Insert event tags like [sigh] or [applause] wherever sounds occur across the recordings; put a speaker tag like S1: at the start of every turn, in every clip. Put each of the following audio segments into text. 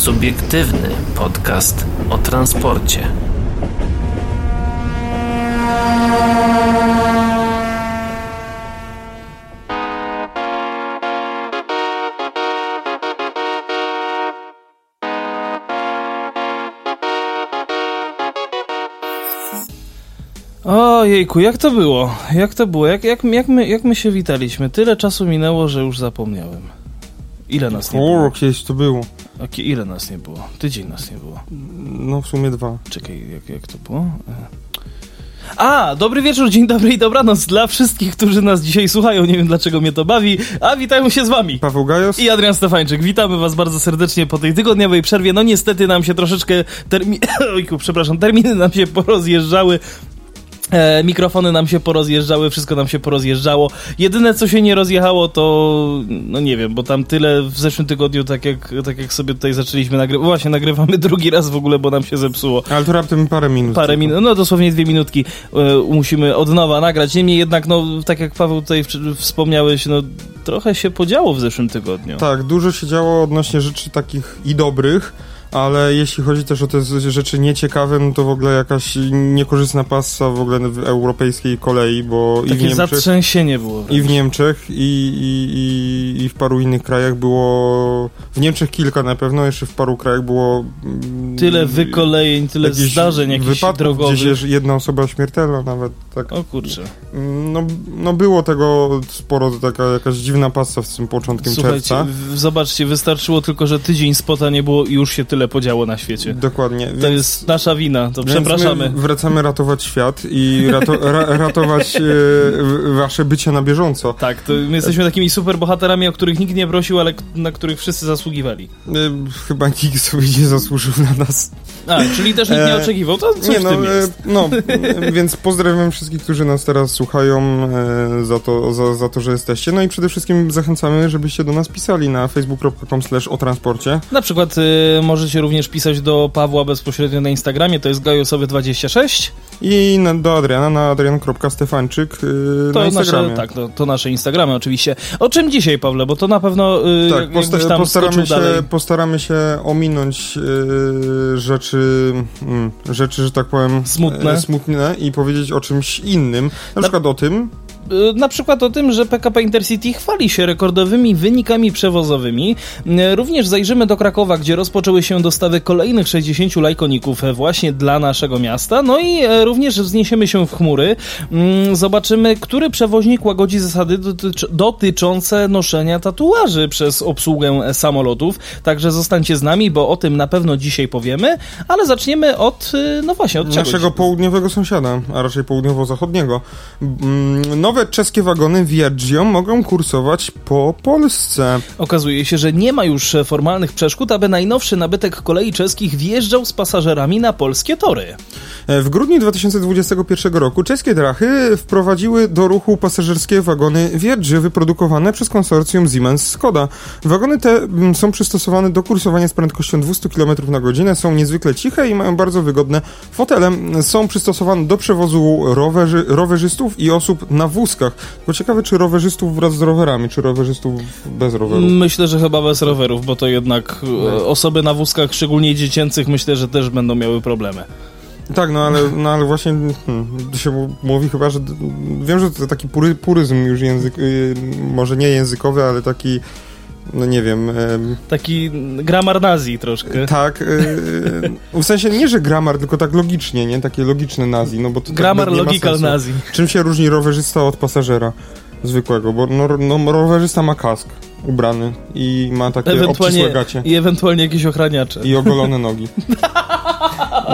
S1: Subiektywny podcast o transporcie.
S2: Ojejku, jak to było? Jak to było? Jak, jak, jak, my, jak my się witaliśmy? Tyle czasu minęło, że już zapomniałem. Ile nas nie było?
S3: O, kiedyś to było.
S2: A ile nas nie było? Tydzień nas nie było.
S3: No w sumie dwa.
S2: Czekaj, jak, jak to było? A, dobry wieczór, dzień dobry i dobranoc dla wszystkich, którzy nas dzisiaj słuchają. Nie wiem dlaczego mnie to bawi, a witają się z wami.
S3: Paweł Gajos?
S2: I Adrian Stefańczyk, witamy was bardzo serdecznie po tej tygodniowej przerwie. No niestety nam się troszeczkę termi... [coughs] Ojku, przepraszam, terminy nam się porozjeżdżały. E, mikrofony nam się porozjeżdżały, wszystko nam się porozjeżdżało. Jedyne co się nie rozjechało to, no nie wiem, bo tam tyle w zeszłym tygodniu, tak jak, tak jak sobie tutaj zaczęliśmy nagrywać, właśnie nagrywamy [laughs] drugi raz w ogóle, bo nam się zepsuło.
S3: Ale to raptem parę minut.
S2: Parę minut, no dosłownie dwie minutki e, musimy od nowa nagrać. Niemniej jednak, no tak jak Paweł tutaj wspomniałeś, no trochę się podziało w zeszłym tygodniu.
S3: Tak, dużo się działo odnośnie rzeczy takich i dobrych, ale jeśli chodzi też o te rzeczy nieciekawe, no to w ogóle jakaś niekorzystna pasa w ogóle w europejskiej kolei, bo i w
S2: Takie
S3: Niemczech,
S2: zatrzęsienie było.
S3: i w Niemczech i, i, i, i w paru innych krajach było, w Niemczech kilka na pewno, jeszcze w paru krajach było mm,
S2: Tyle wykolejeń, tyle zdarzeń jakichś drogowych.
S3: gdzieś jedna osoba śmiertelna nawet, tak.
S2: O kurczę.
S3: No, no było tego sporo, taka jakaś dziwna pasa z tym początkiem
S2: Słuchajcie,
S3: czerwca.
S2: w- zobaczcie, wystarczyło tylko, że tydzień spota nie było i już się tyle podziało na świecie.
S3: Dokładnie.
S2: To
S3: więc,
S2: jest nasza wina, to przepraszamy.
S3: My wracamy ratować świat i rato, ra, ratować e, wasze bycie na bieżąco.
S2: Tak, to my jesteśmy takimi superbohaterami, o których nikt nie prosił, ale na których wszyscy zasługiwali.
S3: E, chyba nikt sobie nie zasłużył na nas.
S2: A, czyli też nikt nie
S3: E,
S2: oczekiwał, to coś
S3: nie, no, e,
S2: jest.
S3: no, [laughs] więc pozdrawiam wszystkich, którzy nas teraz słuchają e, za, to, za, za to, że jesteście. No i przede wszystkim zachęcamy, żebyście do nas pisali na facebook.com slash o transporcie.
S2: Na przykład y, możecie również pisać do Pawła bezpośrednio na Instagramie, to jest gajosowy26.
S3: I na, do Adriana na adrian.stefańczyk e,
S2: To
S3: na
S2: nasze,
S3: Instagramie.
S2: tak, to, to nasze Instagramy oczywiście. O czym dzisiaj, Pawle? Bo to na pewno y,
S3: Tak, posta- postaramy, się, postaramy się ominąć e, rzeczy, mm, rzeczy, że tak powiem,
S2: Smutne.
S3: e, smutne i powiedzieć o czymś innym. Na,
S2: Na-
S3: przykład o tym,
S2: Na przykład o tym, że PKP Intercity chwali się rekordowymi wynikami przewozowymi. Y, Również zajrzymy do Krakowa, gdzie rozpoczęły się dostawy kolejnych 60 lajkoników właśnie dla naszego miasta. No i e, również wzniesiemy się w chmury. Mm, Zobaczymy, który przewoźnik łagodzi zasady dotycz- dotyczące noszenia tatuaży przez obsługę samolotów. Także zostańcie z nami, bo o tym na pewno dzisiaj powiemy, ale zaczniemy od, y, no właśnie, od czegoś.
S3: naszego południowego sąsiada, a raczej południowo-zachodniego. Mm, Czeskie wagony Viaggio mogą kursować po Polsce.
S2: Okazuje się, że nie ma już e, formalnych przeszkód, aby najnowszy nabytek kolei czeskich wjeżdżał z pasażerami na polskie tory.
S3: E, W grudniu 2021 roku czeskie drachy wprowadziły do ruchu pasażerskie wagony Viaggio wyprodukowane przez konsorcjum Siemens-Skoda. Wagony te mm, są przystosowane do kursowania z prędkością 200 km na godzinę, są niezwykle ciche i mają bardzo wygodne fotele. Są przystosowane do przewozu rowerzy, rowerzystów i osób na wózkach. Bo ciekawe, czy rowerzystów wraz z rowerami, czy rowerzystów bez rowerów.
S2: Myślę, że chyba bez rowerów, bo to jednak
S3: No.
S2: osoby na wózkach, szczególnie dziecięcych, myślę, że też będą miały problemy.
S3: Tak, no ale, no, ale właśnie hmm, się mówi chyba, że wiem, że to taki pury, puryzm już język, y, może nie językowy, ale taki, no nie wiem, em,
S2: Taki gramar nazi troszkę.
S3: tak, y, w sensie nie, że gramar, tylko tak logicznie, nie? Takie logiczne nazi, no bo to tak
S2: Gramar
S3: ma
S2: logical nazi.
S3: Czym się różni rowerzysta od pasażera zwykłego? Bo no, no, rowerzysta ma kask ubrany i ma takie
S2: Ewentualnie,
S3: obcisłe gacie.
S2: I ewentualnie jakieś ochraniacze.
S3: I ogolone nogi.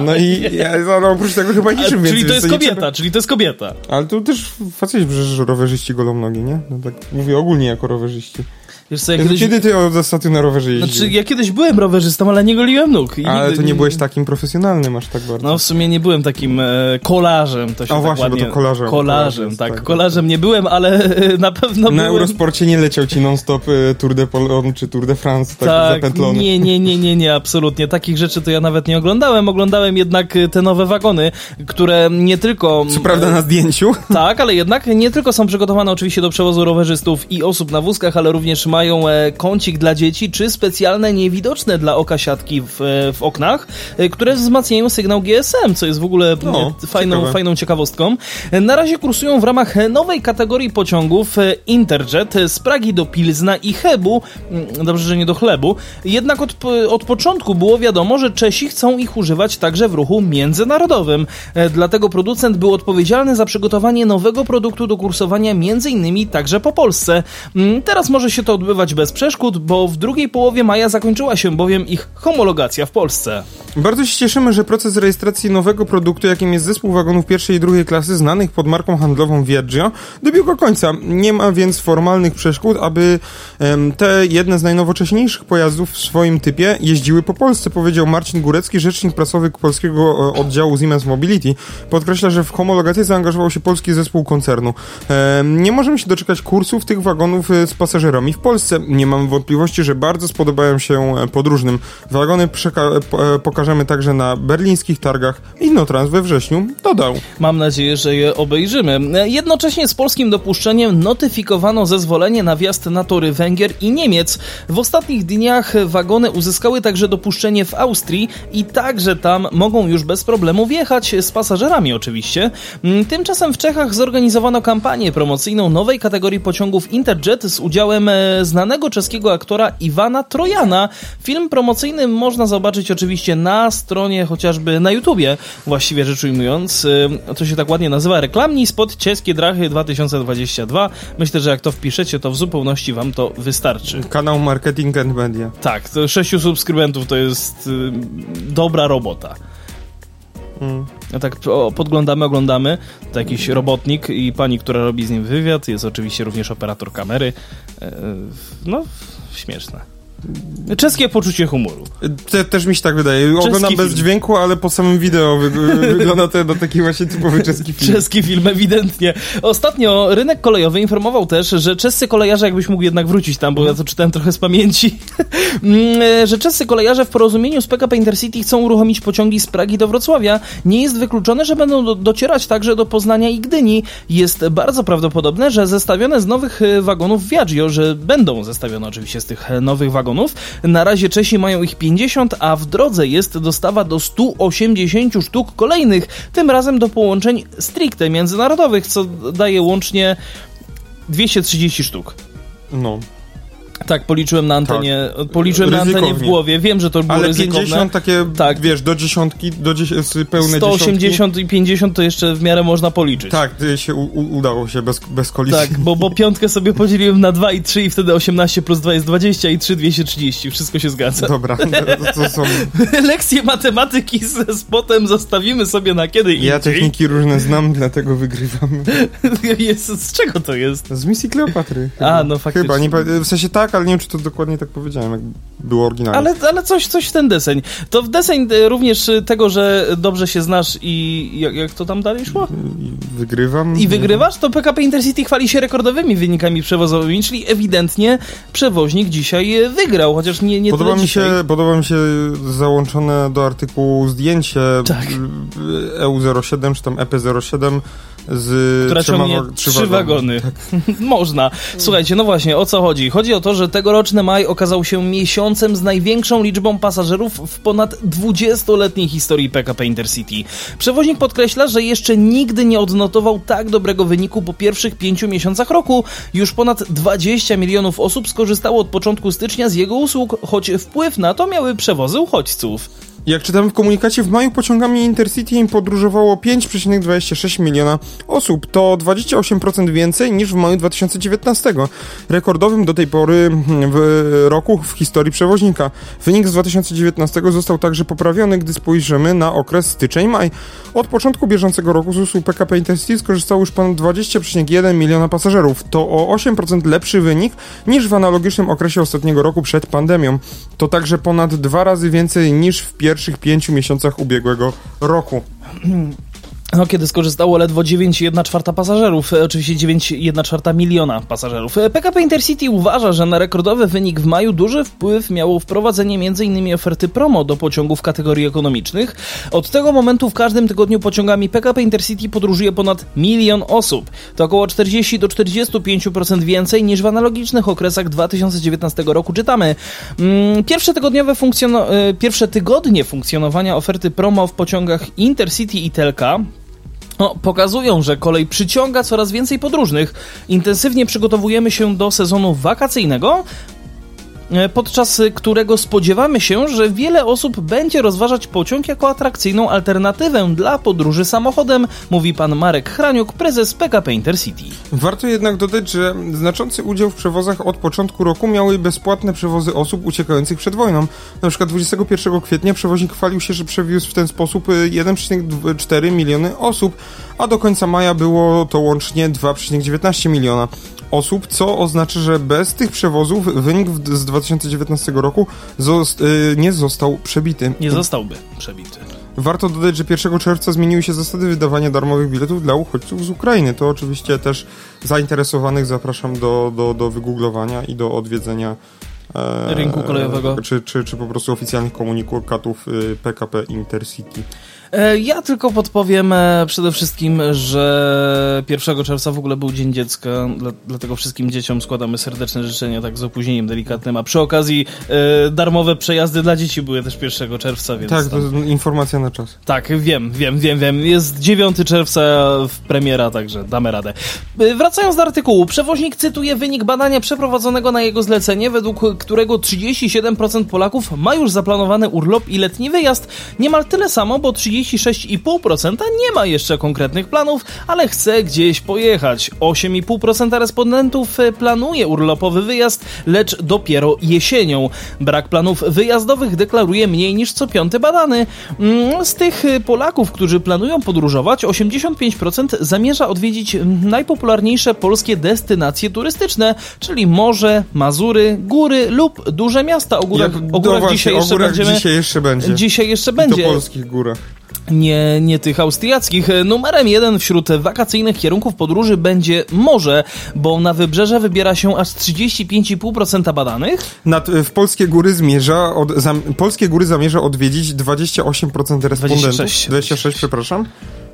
S3: No i ja, no, oprócz tego chyba
S2: A,
S3: niczym więcej.
S2: czyli to jest kobieta,
S3: trzeba-
S2: czyli to jest kobieta.
S3: Ale tu też faceci przecież rowerzyści golą nogi, nie? No tak mówię ogólnie jako rowerzyści.
S2: Wiesz co, ja kiedyś...
S3: Kiedy ty od ostatnio na rowerze jeździsz?
S2: Znaczy, ja kiedyś byłem rowerzystą, ale nie goliłem nóg. I
S3: Ale
S2: nigdy-
S3: to nie byłeś takim profesjonalnym aż tak bardzo.
S2: No w sumie nie byłem takim e, kolarzem, to się
S3: A
S2: tak
S3: właśnie, bo
S2: ładnie...
S3: to kolarzem.
S2: Kolarzem, tak.
S3: tak.
S2: Kolarzem nie byłem, ale e, [laughs] na pewno
S3: na
S2: byłem...
S3: Eurosporcie nie leciał ci non-stop y, Tour de Polon czy Tour de France tak,
S2: Tak,
S3: zapętlony.
S2: nie, nie, nie, nie, nie, absolutnie. Takich rzeczy to ja nawet nie oglądałem. Oglądałem jednak te nowe wagony, które nie tylko...
S3: Co prawda na zdjęciu.
S2: Tak, ale jednak nie tylko są przygotowane oczywiście do przewozu rowerzystów i osób na wózkach, ale również mają e, kącik dla dzieci, czy specjalne niewidoczne dla oka siatki w, e, w oknach, e, które wzmacniają sygnał GSM, co jest w ogóle no, fajną, ciekawe. fajną ciekawostką. Na razie kursują w ramach nowej kategorii pociągów Interjet z Pragi do Pilzna i Hebu, mm, dobrze, że nie do chlebu, jednak od, od początku było wiadomo, że Czesi chcą ich używać także w ruchu międzynarodowym. Dlatego producent był odpowiedzialny za przygotowanie nowego produktu do kursowania m.in. także po Polsce. Mm, teraz może się to odbywać bez przeszkód, bo w drugiej połowie maja zakończyła się bowiem ich homologacja w Polsce.
S3: Bardzo się cieszymy, że proces rejestracji nowego produktu, jakim jest zespół wagonów pierwszej i drugiej klasy, znanych pod marką handlową Viaggio, dobiegł końca. Nie ma więc formalnych przeszkód, aby te jedne z najnowocześniejszych pojazdów w swoim typie jeździły po Polsce, powiedział Marcin Górecki, rzecznik prasowy polskiego e, oddziału Siemens Mobility. Podkreśla, że w homologację zaangażował się polski zespół koncernu. Nie możemy się doczekać kursów tych wagonów e, z pasażerami w Polsce. Nie mam wątpliwości, że bardzo spodobają się e, podróżnym. Wagony pokażą pokażemy także na berlińskich targach Innotrans we wrześniu, dodał.
S2: Mam nadzieję, że je obejrzymy. Jednocześnie z polskim dopuszczeniem notyfikowano zezwolenie na wjazd na tory Węgier i Niemiec. W ostatnich dniach wagony uzyskały także dopuszczenie w Austrii i także tam mogą już bez problemu wjechać z pasażerami oczywiście. Tymczasem w Czechach zorganizowano kampanię promocyjną nowej kategorii pociągów Interjet z udziałem e, znanego czeskiego aktora Iwana Trojana. Film promocyjny można zobaczyć oczywiście na stronie chociażby na YouTubie, właściwie rzecz ujmując, to y, się tak ładnie nazywa, reklamni spod Czeskie Drachy 2022. Myślę, że jak to wpiszecie, to w zupełności wam to wystarczy.
S3: Kanał Marketing and Media.
S2: Tak, to 6 subskrybentów to jest dobra robota. Mm. tak o, podglądamy, oglądamy. To jakiś robotnik i pani, która robi z nim wywiad. Jest oczywiście również operator kamery. E, no, śmieszne. Czeskie poczucie humoru.
S3: Te, też mi się tak wydaje. Czeski Oglądam bez film. dźwięku, ale po samym wideo wy, wygląda to na taki właśnie typowy czeski film.
S2: Czeski film, ewidentnie. Ostatnio rynek kolejowy informował też, że czescy kolejarze, jakbyś mógł jednak wrócić tam, bo ja to czytałem trochę z pamięci, [laughs] mm, że czescy kolejarze w porozumieniu z PKP Intercity chcą uruchomić pociągi z Pragi do Wrocławia. Nie jest wykluczone, że będą do, docierać także do Poznania i Gdyni. Jest bardzo prawdopodobne, że zestawione z nowych e, wagonów Viaggio, że będą zestawione oczywiście z tych e, nowych wagonów, Na razie Czesi mają ich 50, a w drodze jest dostawa do 180 sztuk kolejnych, tym razem do połączeń stricte międzynarodowych, co daje łącznie 230 sztuk.
S3: No.
S2: Tak, policzyłem na antenie, tak. policzyłem na antenie w głowie. Wiem, że to było
S3: Ale
S2: ryzykowne.
S3: 50 takie, tak. wiesz, do dziesiątki, do dziesiąt, pełne
S2: 180
S3: dziesiątki.
S2: i 50 to jeszcze w miarę można policzyć.
S3: Tak, się u, udało się bez, bez kolizji.
S2: Tak, bo, bo piątkę sobie podzieliłem na 2 i 3 i wtedy 18 plus 2 jest 20 i 3 230. Wszystko się zgadza.
S3: Dobra, to, są... [laughs]
S2: Lekcje matematyki z spotem zostawimy sobie na kiedy indziej.
S3: Ja techniki różne znam, dlatego wygrywam. [laughs]
S2: Jest, z czego to jest?
S3: Z misji Kleopatry.
S2: Chyba. A, no faktycznie.
S3: Chyba, nie, w sensie tak, ale nie wiem, czy to dokładnie tak powiedziałem, jak było oryginalnie.
S2: Ale, ale coś, coś w ten deseń. To w deseń e, również e, tego, że dobrze się znasz i jak, jak to tam dalej szło?
S3: I wygrywam.
S2: I wygrywasz? To PKP Intercity chwali się rekordowymi wynikami przewozowymi, czyli ewidentnie przewoźnik dzisiaj e, wygrał, chociaż nie, nie
S3: podoba
S2: mi
S3: się, Podoba mi się załączone do artykułu zdjęcie
S2: tak.
S3: EU07 czy tam EP07 z
S2: Która ciągnie trzy wagony. wagony. Tak. [laughs] Można. Słuchajcie, no właśnie, o co chodzi? Chodzi o to, że tegoroczny maj okazał się miesiącem z największą liczbą pasażerów w ponad 20-letniej historii PKP Intercity. Przewoźnik podkreśla, że jeszcze nigdy nie odnotował tak dobrego wyniku po pierwszych pięciu miesiącach roku. Już ponad 20 milionów osób skorzystało od początku stycznia z jego usług, choć wpływ na to miały przewozy uchodźców.
S3: Jak czytamy w komunikacie, w maju pociągami Intercity podróżowało 5,26 miliona osób. To 28% więcej niż w maju 2019, rekordowym do tej pory w roku w historii przewoźnika. Wynik z 2019 został także poprawiony, gdy spojrzymy na okres styczeń-maj. Od początku bieżącego roku z usług PKP Intercity skorzystało już ponad 20,1 miliona pasażerów. To o 8% lepszy wynik niż w analogicznym okresie ostatniego roku przed pandemią. To także ponad dwa razy więcej niż w pierwszym pierwszych pięciu miesiącach ubiegłego roku. [clears throat]
S2: No, kiedy skorzystało ledwo 9,1 pasażerów, e, oczywiście 9,1 miliona pasażerów. E, PKP Intercity uważa, że na rekordowy wynik w maju duży wpływ miało wprowadzenie m.in. oferty promo do pociągów kategorii ekonomicznych. Od tego momentu w każdym tygodniu pociągami PKP Intercity podróżuje ponad milion osób. To około 40 do 45% więcej niż w analogicznych okresach 2019 roku czytamy. Mm, pierwsze, tygodniowe e, pierwsze tygodnie funkcjonowania oferty promo w pociągach Intercity i Telka no, pokazują, że kolej przyciąga coraz więcej podróżnych. Intensywnie przygotowujemy się do sezonu wakacyjnego, podczas którego spodziewamy się, że wiele osób będzie rozważać pociąg jako atrakcyjną alternatywę dla podróży samochodem, mówi pan Marek Hraniuk, prezes PKP Intercity.
S3: Warto jednak dodać, że znaczący udział w przewozach od początku roku miały bezpłatne przewozy osób uciekających przed wojną. Na przykład 21 kwietnia przewoźnik chwalił się, że przewiózł w ten sposób 1,4 miliony osób, a do końca maja było to łącznie 2,19 miliona osób, co oznacza, że bez tych przewozów wynik z 2019 roku zost y, nie został przebity.
S2: Nie zostałby przebity.
S3: Warto dodać, że 1 czerwca zmieniły się zasady wydawania darmowych biletów dla uchodźców z Ukrainy. To oczywiście też zainteresowanych zapraszam do, do, do wygooglowania i do odwiedzenia
S2: e, rynku kolejowego.
S3: Czy, czy, czy po prostu oficjalnych komunikatów y, PKP Intercity.
S2: E, ja tylko podpowiem e, przede wszystkim, że 1 czerwca w ogóle był Dzień Dziecka, dlatego wszystkim dzieciom składamy serdeczne życzenia, tak z opóźnieniem delikatnym, a przy okazji e, darmowe przejazdy dla dzieci były też 1 czerwca, więc...
S3: Tak, to jest informacja na czas.
S2: Tak, wiem, wiem, wiem, wiem. Jest 9 czerwca w premiera, także damy radę. Wracając do artykułu, przewoźnik cytuje wynik badania przeprowadzonego na jego zlecenie, według którego 37% Polaków ma już zaplanowany urlop i letni wyjazd. Niemal tyle samo, bo 30 36,5% nie ma jeszcze konkretnych planów, ale chce gdzieś pojechać. 8,5% respondentów e, planuje urlopowy wyjazd, lecz dopiero jesienią. Brak planów wyjazdowych deklaruje mniej niż co piąty badany. Mm, z tych e, Polaków, którzy planują podróżować, 85% zamierza odwiedzić najpopularniejsze polskie destynacje turystyczne, czyli morze, Mazury, góry lub duże miasta. O górach, o górach,
S3: właśnie,
S2: dzisiaj, jeszcze
S3: górach
S2: będziemy,
S3: dzisiaj jeszcze będzie.
S2: Dzisiaj jeszcze będzie.
S3: I to polskich górach
S2: nie, nie tych austriackich. Numerem jeden wśród wakacyjnych kierunków podróży będzie morze, bo na wybrzeże wybiera się aż 35,5% badanych.
S3: Nad, w polskie góry zmierza, od, zam, polskie góry zamierza odwiedzić 28% respondentów.
S2: 26,
S3: 26 przepraszam.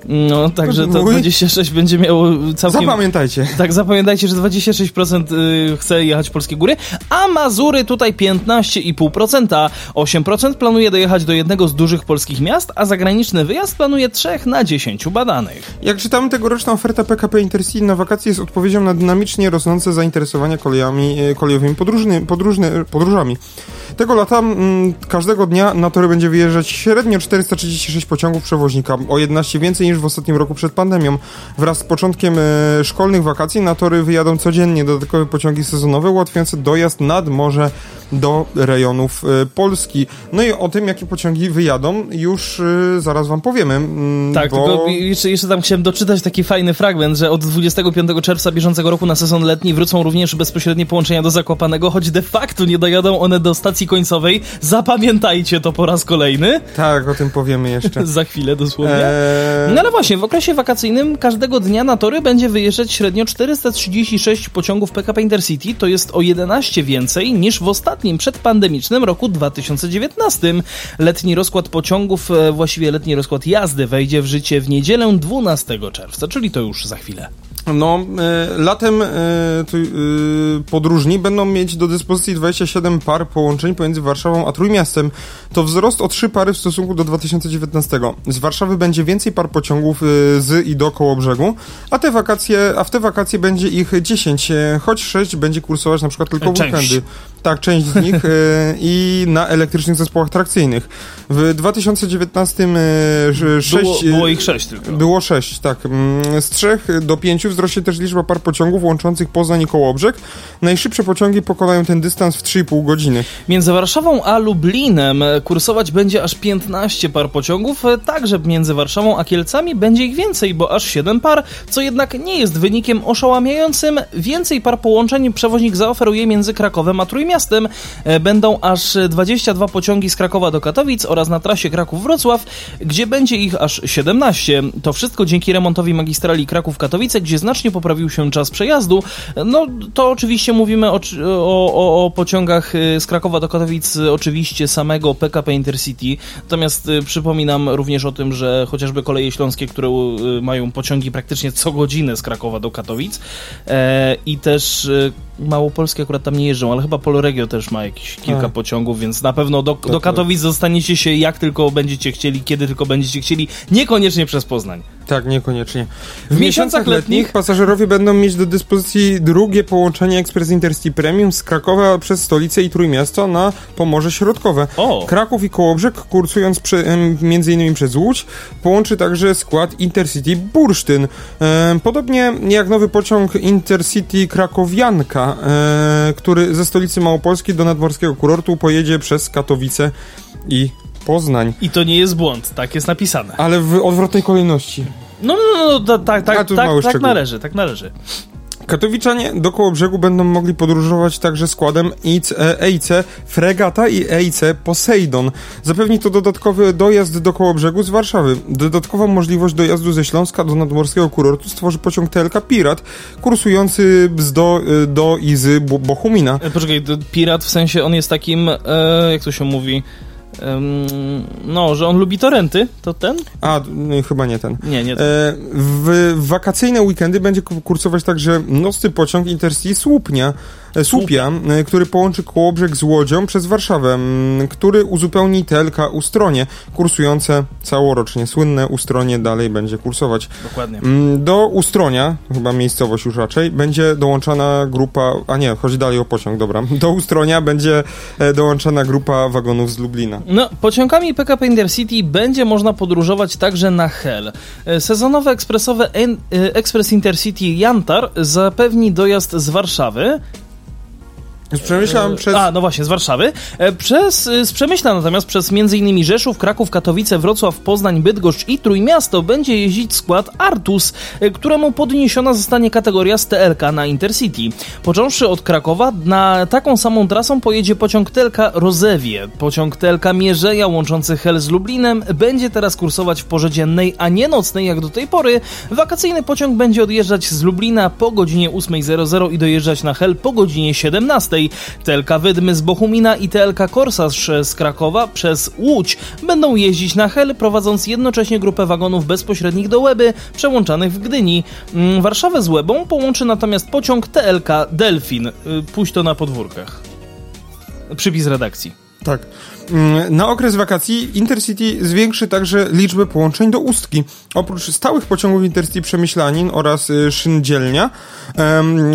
S2: No, także to 26 będzie miało całkiem...
S3: Zapamiętajcie.
S2: Tak, zapamiętajcie, że 26% y, chce jechać w polskie góry, a Mazury tutaj 15,5%. 8% planuje dojechać do jednego z dużych polskich miast, a zagraniczny wyjazd planuje 3 na 10 badanych.
S3: Jak czytamy, tegoroczna oferta PKP Intercity na wakacje jest odpowiedzią na dynamicznie rosnące zainteresowanie kolejami, y, kolejowymi podróżny, podróżny, podróżami. Tego lata m, mm, każdego dnia na tory będzie wyjeżdżać średnio 436 pociągów przewoźnika, o 11 więcej niż w ostatnim roku przed pandemią. Wraz z początkiem e, szkolnych wakacji na tory wyjadą codziennie dodatkowe pociągi sezonowe ułatwiające dojazd nad morze do rejonów e, Polski. No i o tym, jakie pociągi wyjadą, już e, zaraz wam powiemy.
S2: Mm, tak, bo... tylko jeszcze, jeszcze tam chciałem doczytać taki fajny fragment, że od 25 czerwca bieżącego roku na sezon letni wrócą również bezpośrednie połączenia do Zakopanego, choć de facto nie dojadą one do stacji końcowej. Zapamiętajcie to po raz kolejny.
S3: Tak, o tym powiemy jeszcze. [laughs]
S2: Za chwilę dosłownie. Eee... No ale właśnie, w okresie wakacyjnym każdego dnia na tory będzie wyjeżdżać średnio 436 pociągów PKP Intercity, to jest o 11 więcej niż w ostatnim przedpandemicznym roku 2019. Letni rozkład pociągów, e, właściwie letni rozkład jazdy wejdzie w życie w niedzielę 12 czerwca, czyli to już za chwilę.
S3: No, y, latem y, y, podróżni będą mieć do dyspozycji 27 par połączeń pomiędzy Warszawą a Trójmiastem. To wzrost o 3 pary w stosunku do 2019. Z Warszawy będzie więcej par pociągów z i do koło brzegu, a te wakacje, a w te wakacje będzie ich 10, choć 6 będzie kursować na przykład tylko w weekendy. Tak, część z nich i na elektrycznych zespołach trakcyjnych. W 2019
S2: 6, było, było ich 6 tylko.
S3: Było 6, tak. Mm, z 3 do 5 wzrośnie też liczba par pociągów łączących Poznań i Kołobrzeg. Najszybsze pociągi pokonają ten dystans w 3,5 godziny.
S2: Między Warszawą a Lublinem kursować będzie aż 15 par pociągów, także między Warszawą a Kielcami będzie ich więcej, bo aż 7 par, co jednak nie jest wynikiem oszałamiającym. Więcej par połączeń przewoźnik zaoferuje między Krakowem a Trójmiastem Trójmiastem e, będą aż 22 pociągi z Krakowa do Katowic oraz na trasie Kraków-Wrocław, gdzie będzie ich aż 17. To wszystko dzięki remontowi magistrali Kraków-Katowice, gdzie znacznie poprawił się czas przejazdu. No to oczywiście mówimy o, o, o pociągach e, z Krakowa do Katowic, oczywiście samego PKP Intercity. Natomiast przypominam również o tym, że chociażby koleje śląskie, które mają pociągi praktycznie co godzinę z Krakowa do Katowic e, i też Małopolskie akurat tam nie jeżdżą, ale chyba Poloregio też ma jakieś kilka A. pociągów, więc na pewno do, do Katowic zostaniecie się jak tylko będziecie chcieli, kiedy tylko będziecie chcieli, niekoniecznie przez Poznań.
S3: Tak, niekoniecznie. W, w miesiącach letnich pasażerowie będą mieć do dyspozycji drugie połączenie Express Intercity Premium z Krakowa przez stolicę i Trójmiasto na Pomorze Środkowe. O. Kraków i Kołobrzeg, kursując prze, między innymi przez Łódź, połączy także skład Intercity Bursztyn. Podobnie jak nowy pociąg Intercity Krakowianka, e, który ze stolicy Małopolski do nadmorskiego kurortu pojedzie przez Katowice i Poznań.
S2: I to nie jest błąd, tak jest napisane.
S3: Ale w odwrotnej kolejności.
S2: No, no, no, no tak, tak, tak, tak należy, tak należy.
S3: Katowiczanie do Kołobrzegu będą mogli podróżować także składem EIC Fregata i EIC Poseidon. Zapewni to dodatkowy dojazd do Kołobrzegu z Warszawy. Dodatkową możliwość dojazdu ze Śląska do nadmorskiego kurortu stworzy pociąg TLK Pirat, kursujący do, do i z Bochumina.
S2: E, poczekaj, Pirat w sensie on jest takim, e, jak to się mówi no, że on lubi torenty, to ten?
S3: A, chyba nie ten.
S2: Nie, nie ten. E,
S3: w, w wakacyjne weekendy będzie kursować także nocny pociąg Intercity Słupnia, Słupia, e, który połączy Kołobrzeg z Łodzią przez Warszawę, który uzupełni TLK Ustronie, kursujące całorocznie. Słynne Ustronie dalej będzie kursować.
S2: Dokładnie.
S3: Do Ustronia, chyba miejscowość już raczej, będzie dołączana grupa, a nie, chodzi dalej o pociąg, dobra. [laughs] Do Ustronia będzie e, dołączana grupa wagonów z Lublina.
S2: No, pociągami PKP Intercity będzie można podróżować także na Hel. Sezonowe ekspresowe Express Intercity Jantar zapewni dojazd z Warszawy,
S3: z Przemyśla
S2: e,
S3: przez...
S2: A, no właśnie, z Warszawy. E, przez, e, z Przemyśla natomiast przez m.in. Rzeszów, Kraków, Katowice, Wrocław, Poznań, Bydgoszcz i Trójmiasto będzie jeździć skład Artus, któremu podniesiona zostanie kategoria z TLK na Intercity. Począwszy od Krakowa, na taką samą trasą pojedzie pociąg TLK Rozewie. Pociąg TLK Mierzeja łączący Hel z Lublinem będzie teraz kursować w porze dziennej, a nie nocnej jak do tej pory. Wakacyjny pociąg będzie odjeżdżać z Lublina po godzinie 8.00 i dojeżdżać na Hel po godzinie 17. TLK Wydmy z Bochumina i TLK Korsarz z Krakowa przez Łódź będą jeździć na Hel, prowadząc jednocześnie grupę wagonów bezpośrednich do Łeby, przełączanych w Gdyni. Mm, Warszawę z Łebą połączy natomiast pociąg TLK Delfin. Y, pójść to na podwórkach. Przypis redakcji.
S3: Tak. Mm, na okres wakacji Intercity zwiększy także liczbę połączeń do Ustki. Oprócz stałych pociągów Intercity Przemyślanin oraz y, Szyndzielnia,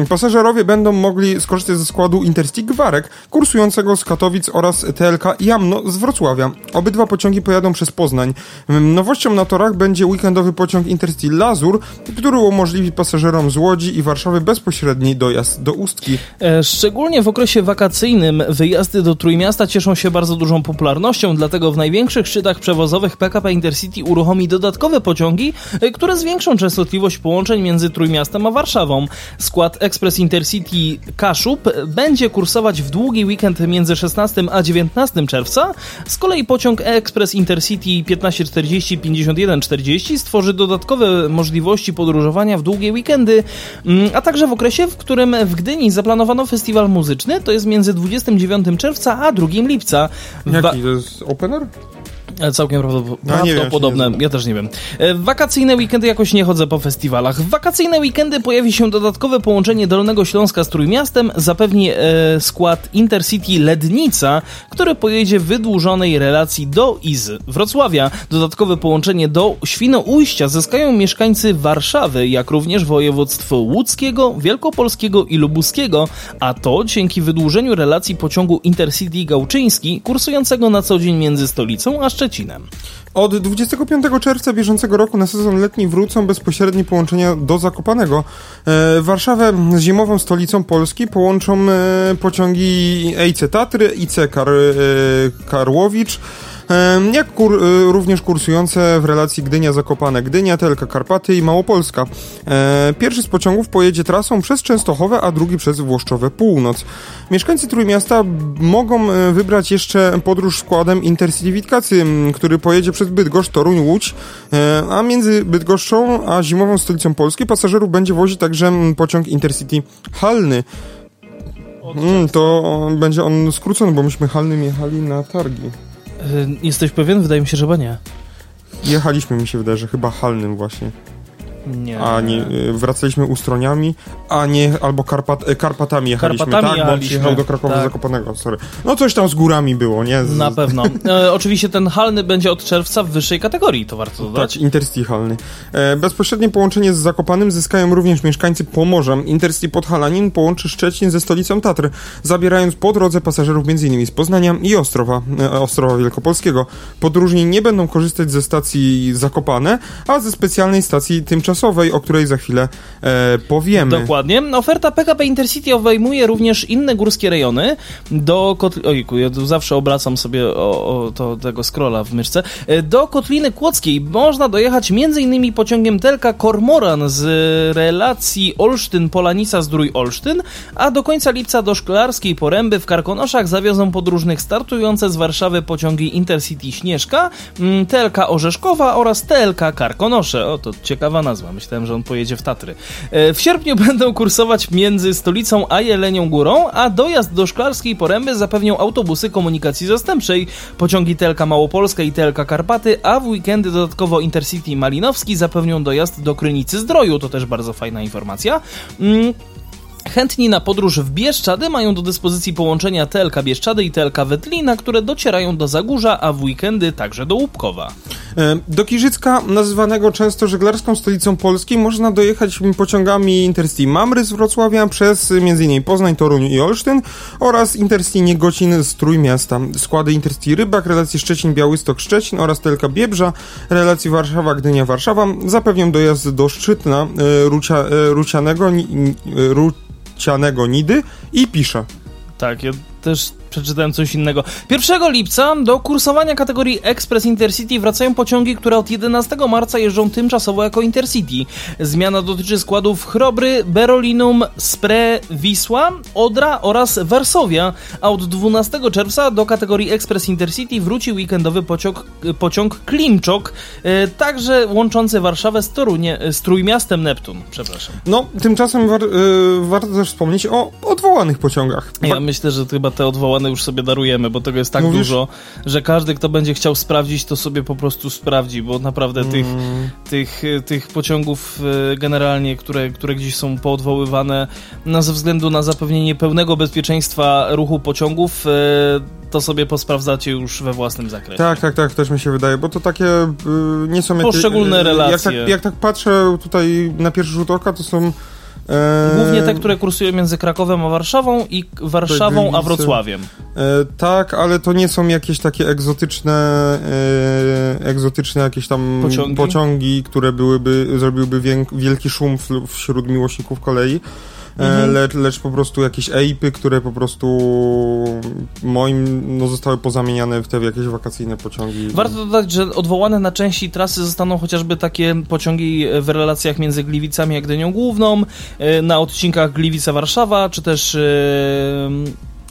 S3: pasażerowie będą mogli skorzystać ze składu Intercity Gwarek, kursującego z Katowic oraz TLK Jamno z Wrocławia. Obydwa pociągi pojadą przez Poznań. Nowością na torach będzie weekendowy pociąg Intercity Lazur, który umożliwi pasażerom z Łodzi i Warszawy bezpośredni dojazd do Ustki.
S2: E, szczególnie w okresie wakacyjnym wyjazdy do Trójmiasta cieszą się bardzo dużą popularnością, dlatego w największych szczytach przewozowych PKP Intercity uruchomi dodatkowe pociągi, e, które zwiększą częstotliwość połączeń między Trójmiastem a Warszawą. Skład Express Intercity Kaszub będzie kursować w długi weekend między 16 a 19 czerwca. Z kolei pociąg Express Intercity 1540-5140 stworzy dodatkowe możliwości podróżowania w długie weekendy, mm, a także w okresie, w którym w Gdyni zaplanowano festiwal muzyczny, to jest między 29 czerwca a 2 lipca.
S3: Jaki to jest opener?
S2: E, całkiem prawdopodobne, ja też nie wiem. E, w wakacyjne weekendy jakoś nie chodzę po festiwalach. W wakacyjne weekendy pojawi się dodatkowe połączenie Dolnego Śląska z Trójmiastem, zapewni e, skład Intercity Lednica, który pojedzie w wydłużonej relacji do Izy Wrocławia. Dodatkowe połączenie do Świnoujścia zyskają mieszkańcy Warszawy, jak również województw łódzkiego, wielkopolskiego i lubuskiego, a to dzięki wydłużeniu relacji pociągu Intercity Gałczyński, kursującego na co dzień między stolicą a Szczeciną Szczecinem.
S3: Od 25 czerwca bieżącego roku na sezon letni wrócą bezpośrednie połączenia do Zakopanego. E, Warszawę z zimową stolicą Polski połączą e, pociągi EIC Tatry, IC Kar, e, Karłowicz, Jak kur, y, również kursujące w relacji Gdynia-Zakopane, Gdynia, Telka, Karpaty i Małopolska. E, Pierwszy z pociągów pojedzie trasą przez Częstochowę, a drugi przez Włoszczowe Północ. Mieszkańcy Trójmiasta mogą e, wybrać jeszcze podróż składem Intercity Witkacy, który pojedzie przez Bydgoszcz, Toruń, Łódź, e, a między Bydgoszczą a zimową stolicą Polski pasażerów będzie wozić także pociąg Intercity Halny. Mm, to będzie on skrócony, bo myśmy Halnym jechali na targi.
S2: Jesteś pewien? Wydaje mi się, że chyba nie.
S3: Jechaliśmy, mi się wydaje, że chyba Halnym właśnie.
S2: Nie.
S3: A nie, y, wracaliśmy ustroniami, a nie, albo Karpat, y, Karpatami jechaliśmy,
S2: Karpatami
S3: tak? Bo on przyjechał do Krakowa
S2: tak.
S3: Zakopanego, sorry. No coś tam z górami było, nie? Z,
S2: Na pewno. [laughs] E, oczywiście ten halny będzie od czerwca w wyższej kategorii, to warto
S3: Tak,
S2: dodać.
S3: Intercity Halny. E, bezpośrednie połączenie z Zakopanym zyskają również mieszkańcy Pomorza. Intercity Podhalanin połączy Szczecin ze stolicą Tatr, zabierając po drodze pasażerów m.in. z Poznania i Ostrowa, e, Ostrowa Wielkopolskiego. Podróżni nie będą korzystać ze stacji Zakopane, a ze specjalnej stacji tymczasowej, o której za chwilę e, powiemy.
S2: Dokładnie. Oferta PKP Intercity obejmuje również inne górskie rejony. Do Kotli... Ojku, ja tu zawsze obracam sobie o, o to, tego scrolla w myszce. E, Do Kotliny Kłodzkiej można dojechać m.in. pociągiem Telka Kormoran z relacji Olsztyn-Polanica-Zdrój-Olsztyn, a do końca lipca do Szklarskiej Poręby w Karkonoszach zawiozą podróżnych startujące z Warszawy pociągi Intercity Śnieżka, TLK Orzeszkowa oraz TLK Karkonosze. O, to ciekawa nazwa. Myślałem, że on pojedzie w Tatry. E, W sierpniu [laughs] będą kursować między stolicą a Jelenią Górą, a dojazd do Szklarskiej Poręby zapewnią autobusy komunikacji zastępczej, pociągi Telka Małopolska i Telka Karpaty, a w weekendy dodatkowo Intercity Malinowski zapewnią dojazd do Krynicy Zdroju. To też bardzo fajna informacja. Chętni na podróż w Bieszczady mają do dyspozycji połączenia TLK Bieszczady i TLK Wetlina, które docierają do Zagórza, a w weekendy także do Łupkowa.
S3: E, Do Kiżycka, nazywanego często żeglarską stolicą Polski, można dojechać pociągami Intercity Mamry z Wrocławia przez m.in. Poznań, Toruń i Olsztyn oraz Intercity Niegocin z Trójmiasta. Składy Intercity Rybak, relacji Szczecin-Białystok-Szczecin oraz Telka Biebrza, relacji Warszawa-Gdynia-Warszawa zapewnią dojazd do Szczytna, e, Rucia, e, Rucianego, Rucianego Nidy i Pisza.
S2: Tak, ja też przeczytałem coś innego. 1 lipca do kursowania kategorii Express Intercity wracają pociągi, które od 11 marca jeżdżą tymczasowo jako Intercity. Zmiana dotyczy składów Chrobry, Berolinum, Spre, Wisła, Odra oraz Varsovia, a od 12 czerwca do kategorii Express Intercity wróci weekendowy pociąg, pociąg Klimczok, e, także łączący Warszawę z, Torunie, z Trójmiastem Neptun. Przepraszam.
S3: No, tymczasem war, e, warto też wspomnieć o odwołanych pociągach.
S2: Ja myślę, że chyba te odwołane już sobie darujemy, bo tego jest tak
S3: Mówisz?
S2: dużo, że każdy, kto będzie chciał sprawdzić, to sobie po prostu sprawdzi, bo naprawdę tych,
S3: Mm.
S2: tych, tych pociągów e, generalnie, które, które gdzieś są poodwoływane, no, ze względu na zapewnienie pełnego bezpieczeństwa ruchu pociągów, e, to sobie posprawdzacie już we własnym zakresie.
S3: Tak, tak, tak, też mi się wydaje, bo to takie y, nie są jakieś...
S2: Poszczególne relacje.
S3: Jak tak, jak tak patrzę tutaj na pierwszy rzut oka, to są... E,
S2: Głównie te, które kursują między Krakowem a Warszawą i Warszawą a. Wrocławiem.
S3: E, tak, ale to nie są jakieś takie egzotyczne, e, egzotyczne jakieś tam
S2: Pociągi?
S3: pociągi które byłyby, zrobiłyby wielki szum wśród miłośników kolei. E,
S2: Mhm.
S3: lecz, lecz po prostu jakieś ejpy, które po prostu moim, no zostały pozamieniane w te jakieś wakacyjne pociągi.
S2: Warto dodać, że odwołane na części trasy zostaną chociażby takie pociągi w relacjach między Gliwicami a Gdynią Główną, e, na odcinkach Gliwica-Warszawa, czy też e,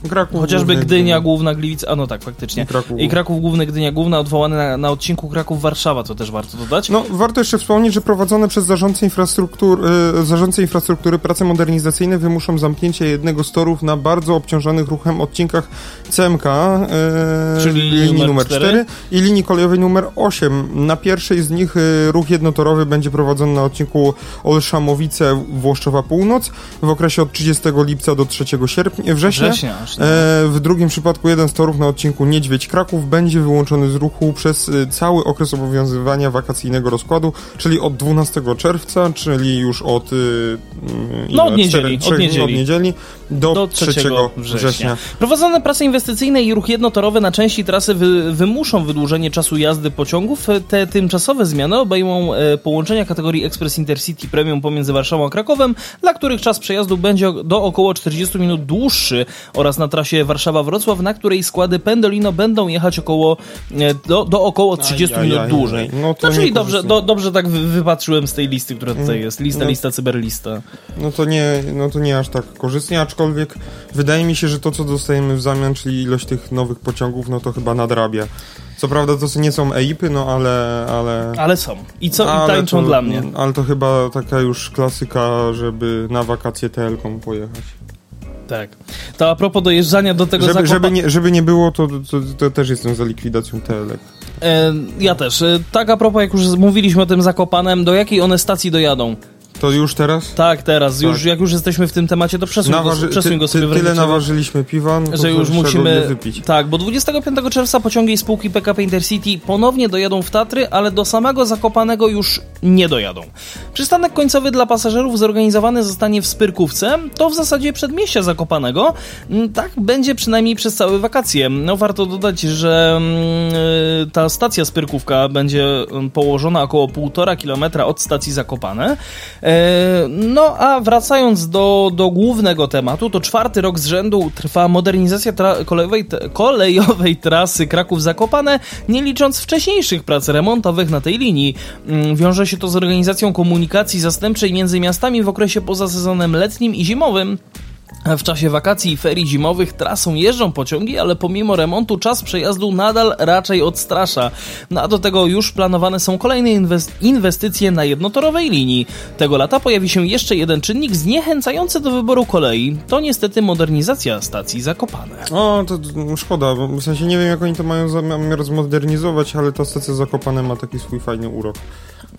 S3: Kraków
S2: chociażby
S3: główny,
S2: Gdynia Główna, Gliwice, a no tak, faktycznie.
S3: I Kraków.
S2: I Kraków Główny, Gdynia Główna, odwołane na, na odcinku Kraków-Warszawa, to też warto dodać.
S3: No, warto jeszcze wspomnieć, że prowadzone przez zarządcę infrastruktury, zarządcę infrastruktury prace modernizacyjne wymuszą zamknięcie jednego z torów na bardzo obciążonych ruchem odcinkach CMK, e,
S2: Czyli
S3: linii
S2: numer
S3: numer
S2: cztery?
S3: 4 i linii kolejowej numer 8. Na pierwszej z nich e, ruch jednotorowy będzie prowadzony na odcinku Olszamowice Włoszczowa Północ w okresie od 30 lipca do 3 sierpnia, września.
S2: Września
S3: E, w drugim przypadku jeden z torów na odcinku Niedźwiedź Kraków będzie wyłączony z ruchu przez e, cały okres obowiązywania wakacyjnego rozkładu, czyli od 12 czerwca, czyli już od, e, mm?
S2: No, od niedzieli,
S3: Cztery- trzech
S2: od
S3: dni
S2: niedzieli.
S3: od niedzieli do,
S2: do
S3: 3
S2: 3
S3: września.
S2: września. Prowadzone prace inwestycyjne i ruch jednotorowy na części trasy wy, wymuszą wydłużenie czasu jazdy pociągów. Te tymczasowe zmiany obejmą e, połączenia kategorii Express Intercity Premium pomiędzy Warszawą a Krakowem, dla których czas przejazdu będzie do około 40 minut dłuższy oraz na trasie Warszawa-Wrocław, na której składy Pendolino będą jechać około, e, do, do około 30
S3: Aj, aj,
S2: minut dłużej.
S3: no to
S2: no, czyli dobrze, do, dobrze tak wy, wypatrzyłem z tej listy, która tutaj jest. Lista,
S3: no.
S2: lista, cyberlista.
S3: No to nie, no to nie aż tak korzystnie, aczkolwiek wydaje mi się, że to co dostajemy w zamian, czyli ilość tych nowych pociągów, no to chyba nadrabia. Co prawda to nie są EIP-y, no ale... ale...
S2: Ale są. I co? I tańczą
S3: to,
S2: dla mnie.
S3: Ale to chyba taka już klasyka, żeby na wakacje TL-ką pojechać.
S2: Tak. To a propos dojeżdżania do tego
S3: Żeby,
S2: Zakopa-
S3: żeby, nie, żeby nie było, to, to, to też jestem za likwidacją TL-ek.
S2: E, ja też. E, tak a propos, jak już mówiliśmy o tym Zakopanem, do jakiej one stacji dojadą?
S3: To już teraz?
S2: Tak, teraz. Już, jak już jesteśmy w tym temacie, to przesuń
S3: Naważy-
S2: go, przesuń
S3: ty,
S2: go sobie
S3: ty, Tyle naważyliśmy piwa, no
S2: że już musimy.
S3: wypić.
S2: Tak, bo 25 czerwca pociągi spółki PKP Intercity ponownie dojadą w Tatry, ale do samego Zakopanego już nie dojadą. Przystanek końcowy dla pasażerów zorganizowany zostanie w Spyrkówce, to w zasadzie przedmieścia Zakopanego. Mm, Tak będzie przynajmniej przez całe wakacje. No warto dodać, że mm, y, ta stacja Spyrkówka będzie mm, położona około 1,5 km od stacji Zakopane. E, No a wracając do, do głównego tematu, to czwarty rok z rzędu trwa modernizacja tra- kolejowej, kolejowej trasy Kraków-Zakopane, nie licząc wcześniejszych prac remontowych na tej linii. Mm, Wiąże się to z organizacją komunikacji zastępczej między miastami w okresie poza sezonem letnim i zimowym. W czasie wakacji i ferii zimowych trasą jeżdżą pociągi, ale pomimo remontu czas przejazdu nadal raczej odstrasza. No a do tego już planowane są kolejne inwest- inwestycje na jednotorowej linii. Tego lata pojawi się jeszcze jeden czynnik zniechęcający do wyboru kolei. To niestety modernizacja stacji Zakopane.
S3: O, to szkoda, w sensie nie wiem jak oni to mają zamiar zmodernizować, ale ta stacja Zakopane ma taki swój fajny urok.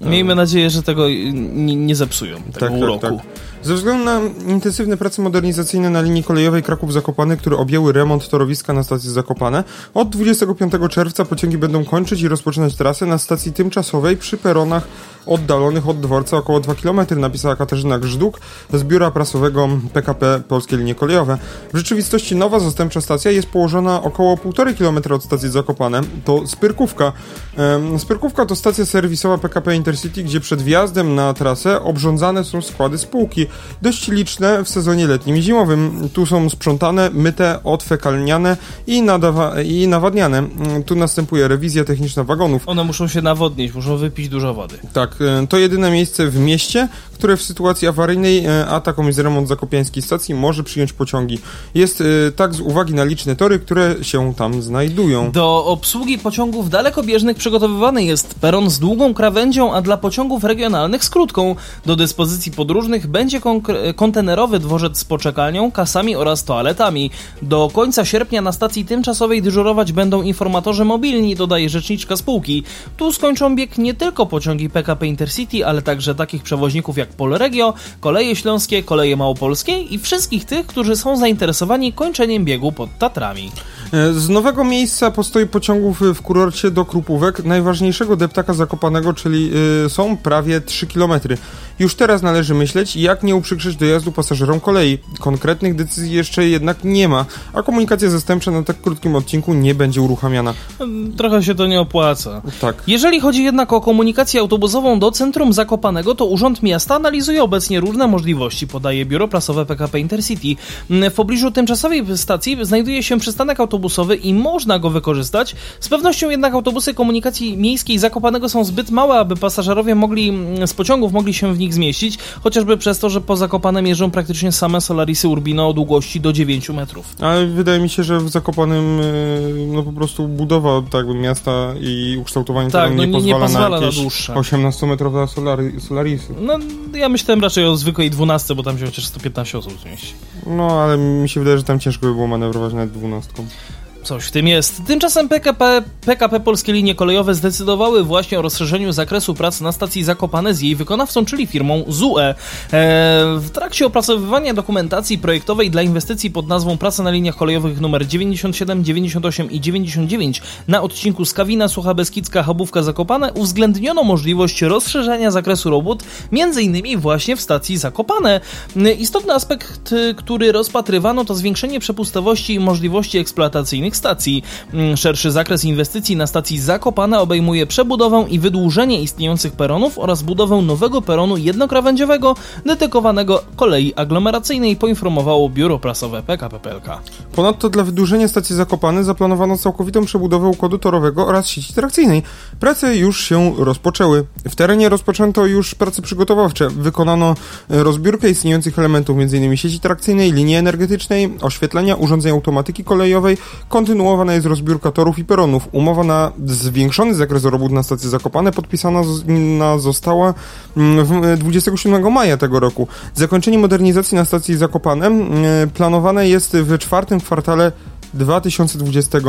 S2: Miejmy nadzieję, że tego nie, nie zepsują, tego uroku.
S3: Ze względu na intensywne prace modernizacyjne na linii kolejowej Kraków-Zakopane, które objęły remont torowiska na stacji Zakopane, od 25 czerwca pociągi będą kończyć i rozpoczynać trasę na stacji tymczasowej przy peronach oddalonych od dworca około 2 km, napisała Katarzyna Grzduk z biura prasowego PKP Polskie Linie Kolejowe. W rzeczywistości nowa zastępcza stacja jest położona około 1,5 km od stacji Zakopane. To Spyrkówka. Spyrkówka to stacja serwisowa PKP Intercity, gdzie przed wjazdem na trasę obrządzane są składy spółki. Dość liczne w sezonie letnim i zimowym. Tu są sprzątane, myte, odfekalniane i, nadawa- i nawadniane. Mm, Tu następuje rewizja techniczna wagonów.
S2: One muszą się nawodnić, muszą wypić dużo wody.
S3: Tak, e, to jedyne miejsce w mieście, które w sytuacji awaryjnej, e, a taką jest remont zakopiańskiej stacji, może przyjąć pociągi. Jest e, tak z uwagi na liczne tory, które się tam znajdują.
S2: Do obsługi pociągów dalekobieżnych przygotowywany jest peron z długą krawędzią, a dla pociągów regionalnych z krótką. Do dyspozycji podróżnych będzie konkre- kontenerowy dworzec z poczekalnią, kasami oraz toaletami. Do końca sierpnia na stacji tymczasowej dyżurować będą informatorzy mobilni, dodaje rzeczniczka spółki. Tu skończą bieg nie tylko pociągi PKP Intercity, ale także takich przewoźników jak Polregio, Koleje Śląskie, Koleje Małopolskie i wszystkich tych, którzy są zainteresowani kończeniem biegu pod Tatrami.
S3: E, Z nowego miejsca postoju pociągów w kurorcie do Krupówek, najważniejszego deptaka Zakopanego, czyli y, są prawie 3 km. Już teraz należy myśleć, jak nie uprzykrzyć dojazdu pasażerom kolei. Konkretnych decyzji jeszcze jednak nie ma, a komunikacja zastępcza na tak krótkim odcinku nie będzie uruchamiana.
S2: Trochę się to nie opłaca.
S3: Tak.
S2: Jeżeli chodzi jednak o komunikację autobusową do centrum Zakopanego, to Urząd Miasta analizuje obecnie różne możliwości, podaje biuro prasowe PKP Intercity. W pobliżu tymczasowej stacji znajduje się przystanek autobusowy i można go wykorzystać. Z pewnością jednak autobusy komunikacji miejskiej Zakopanego są zbyt małe, aby pasażerowie mogli z pociągów mogli się w nich zmieścić, chociażby przez to, że po Zakopanem jeżdżą praktycznie same Solarisy Urbino o długości do 9 metrów.
S3: Ale wydaje mi się, że w Zakopanym y, no po prostu budowa tak miasta i ukształtowanie
S2: Tak,
S3: terenu
S2: no
S3: nie,
S2: nie- nie
S3: pozwala
S2: pozwala
S3: na
S2: na
S3: jakieś
S2: dłuższe.
S3: 18-metrowe solary, solarisy.
S2: No, ja myślałem raczej o zwykłej 12, bo tam się chociaż 115 osób zmieści.
S3: No ale mi się wydaje, że tam ciężko by było manewrować nawet dwunastką.
S2: Coś w tym jest. Tymczasem PKP, PKP Polskie Linie Kolejowe zdecydowały właśnie o rozszerzeniu zakresu prac na stacji Zakopane z jej wykonawcą, czyli firmą ZUE. E, w trakcie opracowywania dokumentacji projektowej dla inwestycji pod nazwą Praca na liniach kolejowych nr 97, 98 i 99 na odcinku Skawina, Sucha Beskidzka, Chabówka Zakopane uwzględniono możliwość rozszerzenia zakresu robót, innymi właśnie w stacji Zakopane. Istotny aspekt, który rozpatrywano to zwiększenie przepustowości i możliwości eksploatacyjnych stacji. Mm, szerszy zakres inwestycji na stacji Zakopane obejmuje przebudowę i wydłużenie istniejących peronów oraz budowę nowego peronu jednokrawędziowego dedykowanego kolei aglomeracyjnej, poinformowało biuro prasowe PKP PLK.
S3: Ponadto dla wydłużenia stacji Zakopane zaplanowano całkowitą przebudowę układu torowego oraz sieci trakcyjnej. Prace już się rozpoczęły. W terenie rozpoczęto już prace przygotowawcze. Wykonano e, rozbiórkę istniejących elementów, m.in. sieci trakcyjnej, linii energetycznej, oświetlenia, urządzeń automatyki kolejowej, kontynuowana jest rozbiórka torów i peronów. Umowa na zwiększony zakres robót na stacji Zakopane podpisana została 27 mm, maja tego roku. Zakończenie modernizacji na stacji Zakopane mm, planowane jest w czwartym kwartale 2020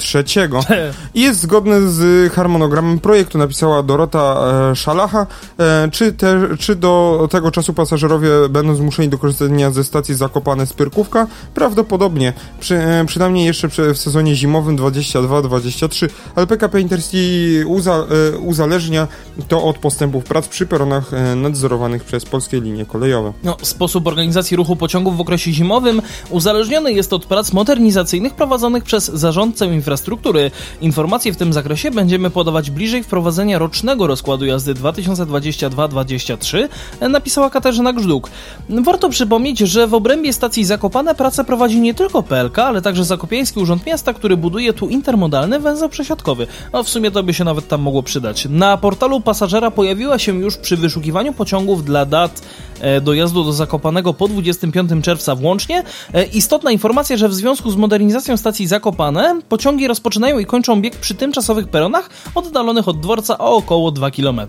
S3: trzeciego. [laughs] I jest zgodne z harmonogramem projektu, napisała Dorota e, Szalacha. E, czy, te, czy do tego czasu pasażerowie będą zmuszeni do korzystania ze stacji Zakopane z Pyrkówka? Prawdopodobnie. Przy, e, przynajmniej jeszcze w sezonie zimowym 22-23, ale PKP Intercity uza, uzależnia to od postępów prac przy peronach nadzorowanych przez polskie linie kolejowe.
S2: No, sposób organizacji ruchu pociągów w okresie zimowym uzależniony jest od prac modernizacyjnych prowadzonych przez zarządcę infrastruktury infrastruktury. Informacje w tym zakresie będziemy podawać bliżej wprowadzenia rocznego rozkładu jazdy 2022-2023, napisała Katarzyna Grzduk. Warto przypomnieć, że w obrębie stacji Zakopane pracę prowadzi nie tylko PLK, ale także Zakopiański Urząd Miasta, który buduje tu intermodalny węzeł przesiadkowy. No w sumie to by się nawet tam mogło przydać. Na portalu pasażera pojawiła się już przy wyszukiwaniu pociągów dla dat e, dojazdu do Zakopanego po 25 czerwca włącznie e, istotna informacja, że w związku z modernizacją stacji Zakopane pociągi pociągi rozpoczynają i kończą bieg przy tymczasowych peronach oddalonych od dworca o około 2 km.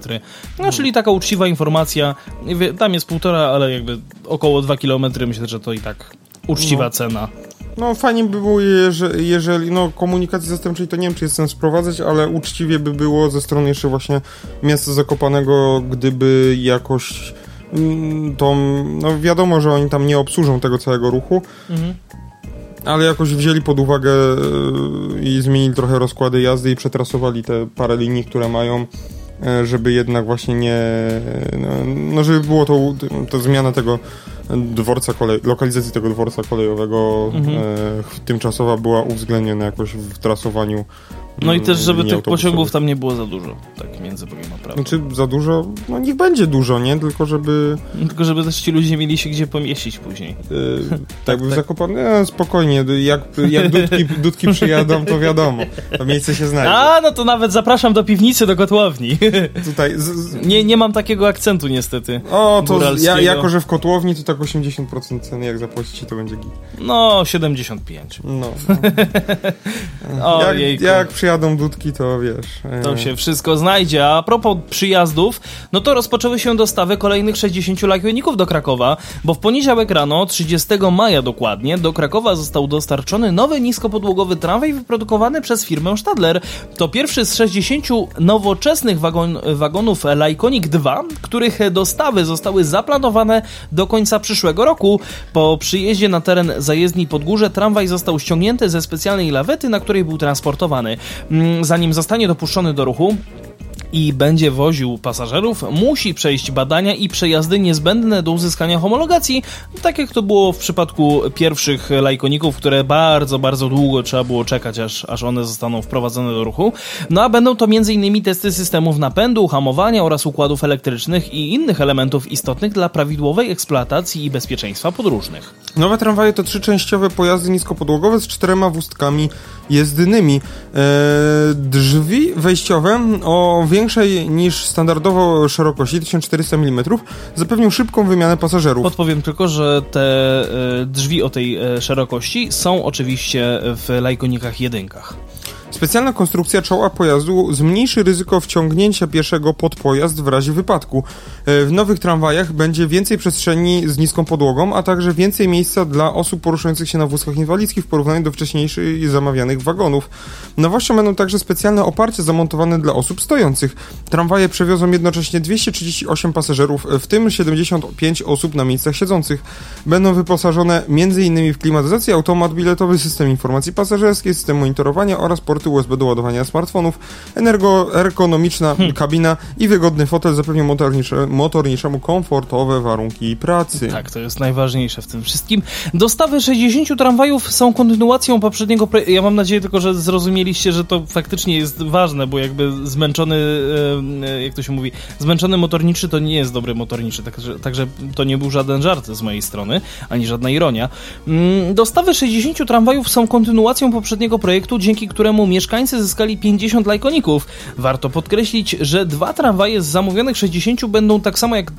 S2: No, czyli taka uczciwa informacja. Tam jest półtora, ale jakby około 2 km. Myślę, że to i tak uczciwa no. cena.
S3: No fajnie by było, jeżeli, jeżeli no komunikacji zastępczej to nie wiem, czy jest sens wprowadzać, ale uczciwie by było ze strony jeszcze właśnie miasta Zakopanego, gdyby jakoś mm, to, no wiadomo, że oni tam nie obsłużą tego całego ruchu, mhm ale jakoś wzięli pod uwagę e, i zmienili trochę rozkłady jazdy i przetrasowali te parę linii, które mają, e, żeby jednak właśnie nie, no, no żeby było to, to zmiana tego dworca kolej, lokalizacji tego dworca kolejowego mhm. e, tymczasowa była uwzględniona jakoś w trasowaniu
S2: no i też, żeby tych pociągów tam nie było za dużo, tak między Bogiem a prawdą.
S3: Znaczy za dużo, no niech będzie dużo, nie? Tylko żeby... [laughs]
S2: Tylko żeby też ci ludzie mieli się gdzie pomieścić później. Yy,
S3: tak, tak, tak. Zakopane, no, spokojnie, jak, jak dudki, dudki przyjadą, to wiadomo, to miejsce się znajdzie.
S2: A, no to nawet zapraszam do piwnicy, do kotłowni. [laughs] Tutaj... Z, z... Nie, nie mam takiego akcentu niestety.
S3: O, to ja, jako, że w kotłowni to tak 80% ceny, jak zapłacicie, to będzie git.
S2: No, 75. No.
S3: no. [laughs] jak, jak przyjadą dudki, to wiesz.
S2: E, się wszystko znajdzie. A propos przyjazdów, no to rozpoczęły się dostawy kolejnych 60 lajkojników do Krakowa, bo w poniedziałek rano, 30 maja dokładnie, do Krakowa został dostarczony nowy niskopodłogowy tramwaj wyprodukowany przez firmę Stadler. To pierwszy z 60 nowoczesnych wagon, wagonów Lajkonik 2, których dostawy zostały zaplanowane do końca przyszłego roku. Po przyjeździe na teren zajezdni Podgórze tramwaj został ściągnięty ze specjalnej lawety, na której był transportowany. Mm, zanim zostanie dopuszczony do ruchu, i będzie woził pasażerów, musi przejść badania i przejazdy niezbędne do uzyskania homologacji, tak jak to było w przypadku pierwszych lajkoników, które bardzo, bardzo długo trzeba było czekać, aż, aż one zostaną wprowadzone do ruchu. No a będą to m.in. testy systemów napędu, hamowania oraz układów elektrycznych i innych elementów istotnych dla prawidłowej eksploatacji i bezpieczeństwa podróżnych.
S3: Nowe tramwaje to trzyczęściowe pojazdy niskopodłogowe z czterema wóztkami jezdnymi. Eee, drzwi wejściowe o większej niż standardowo szerokości 1400 mm zapewnią szybką wymianę pasażerów.
S2: Podpowiem tylko, że te e, drzwi o tej e, szerokości są oczywiście w lajkonikach jedynkach.
S3: Specjalna konstrukcja czoła pojazdu zmniejszy ryzyko wciągnięcia pieszego pod pojazd w razie wypadku. E, w nowych tramwajach będzie więcej przestrzeni z niską podłogą, a także więcej miejsca dla osób poruszających się na wózkach inwalidzkich w porównaniu do wcześniejszych zamawianych wagonów. Nowością będą także specjalne oparcia zamontowane dla osób stojących. Tramwaje przewiozą jednocześnie 238 pasażerów, w tym 75 osób na miejscach siedzących. Będą wyposażone m.in. w klimatyzację, automat biletowy, system informacji pasażerskiej, system monitorowania oraz porty USB do ładowania smartfonów, energoergonomiczna hmm. kabina i wygodny fotel zapewnią motornicze, motorniczemu komfortowe warunki pracy.
S2: Tak, to jest najważniejsze w tym wszystkim. Dostawy 60 tramwajów są kontynuacją poprzedniego projektu. Ja mam nadzieję tylko, że zrozumieliście, że to faktycznie jest ważne, bo jakby zmęczony, e, jak to się mówi, zmęczony motorniczy to nie jest dobry motorniczy, także, także to nie był żaden żart z mojej strony, ani żadna ironia. Mm, dostawy 60 tramwajów są kontynuacją poprzedniego projektu, dzięki któremu mieszkańcy zyskali 50 lajkoników. Warto podkreślić, że dwa tramwaje z zamówionych 60 będą tak samo jak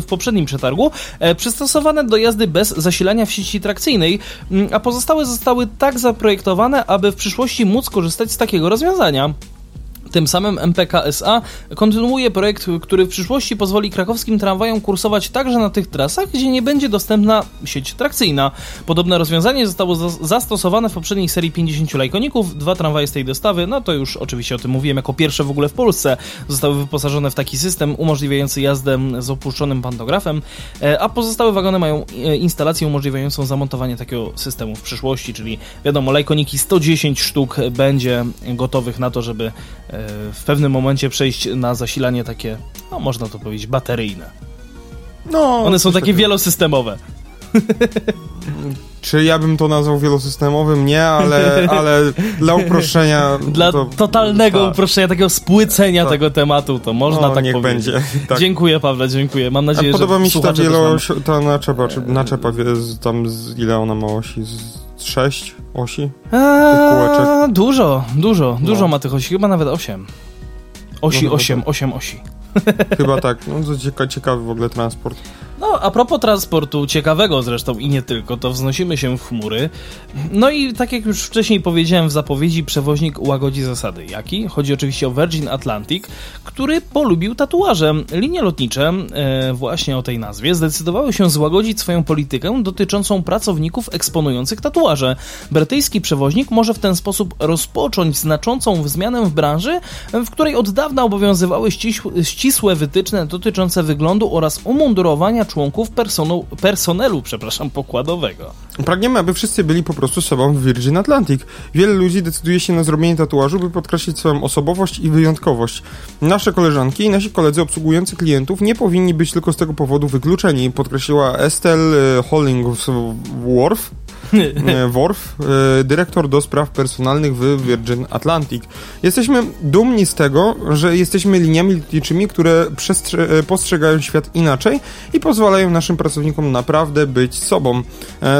S2: w poprzednim przetargu e, przystosowane do jazdy bez zasilania w sieci trakcyjnej, mm, a pozostałe zostały tak zaprojektowane, aby w przyszłości móc korzystać z takiego rozwiązania. Tym samym MPK SA kontynuuje projekt, który w przyszłości pozwoli krakowskim tramwajom kursować także na tych trasach, gdzie nie będzie dostępna sieć trakcyjna. Podobne rozwiązanie zostało zastosowane w poprzedniej serii 50 lajkoników. Dwa tramwaje z tej dostawy, no to już oczywiście o tym mówiłem, jako pierwsze w ogóle w Polsce zostały wyposażone w taki system umożliwiający jazdę z opuszczonym pantografem, e, a pozostałe wagony mają e, instalację umożliwiającą zamontowanie takiego systemu w przyszłości, czyli wiadomo, lajkoniki 110 sztuk będzie gotowych na to, żeby e, w pewnym momencie przejść na zasilanie takie, no można to powiedzieć, bateryjne. No, One są takie wielosystemowe. [laughs]
S3: Czy ja bym to nazwał wielosystemowym? Nie, ale, [laughs] ale dla uproszczenia.
S2: Dla to, totalnego tak. uproszczenia, takiego spłycenia tak. tego tematu, to można no, tak
S3: niech
S2: powiedzieć.
S3: będzie. [laughs] Tak.
S2: Dziękuję, Pawle, dziękuję. Mam nadzieję,
S3: A podoba
S2: mi
S3: się ta wielo, ta naczepa, czy naczepa, tam z, ile ona ma osi? Z sześć osi?
S2: Eee, dużo, dużo, no. dużo ma tych osi, chyba nawet osiem. Osi, no, osiem, osiem osi.
S3: Chyba tak, no to ciekawy w ogóle transport.
S2: No, a propos transportu, ciekawego zresztą i nie tylko, to wznosimy się w chmury. No i tak jak już wcześniej powiedziałem w zapowiedzi, przewoźnik łagodzi zasady. Jaki? Chodzi oczywiście o Virgin Atlantic, który polubił tatuaże. Linie lotnicze, e, właśnie o tej nazwie, zdecydowały się złagodzić swoją politykę dotyczącą pracowników eksponujących tatuaże. Brytyjski przewoźnik może w ten sposób rozpocząć znaczącą zmianę w branży, w której od dawna obowiązywały ścisłe wytyczne dotyczące wyglądu oraz umundurowania członków personu, personelu przepraszam, pokładowego.
S3: Pragniemy, aby wszyscy byli po prostu sobą w Virgin Atlantic. Wiele ludzi decyduje się na zrobienie tatuażu, by podkreślić swoją osobowość i wyjątkowość. Nasze koleżanki i nasi koledzy obsługujący klientów nie powinni być tylko z tego powodu wykluczeni, podkreśliła Estelle Hollingsworth, E, [laughs] Worf, e, dyrektor do spraw personalnych w Virgin Atlantic. Jesteśmy dumni z tego, że jesteśmy liniami lotniczymi, które e, postrzegają świat inaczej i pozwalają naszym pracownikom naprawdę być sobą.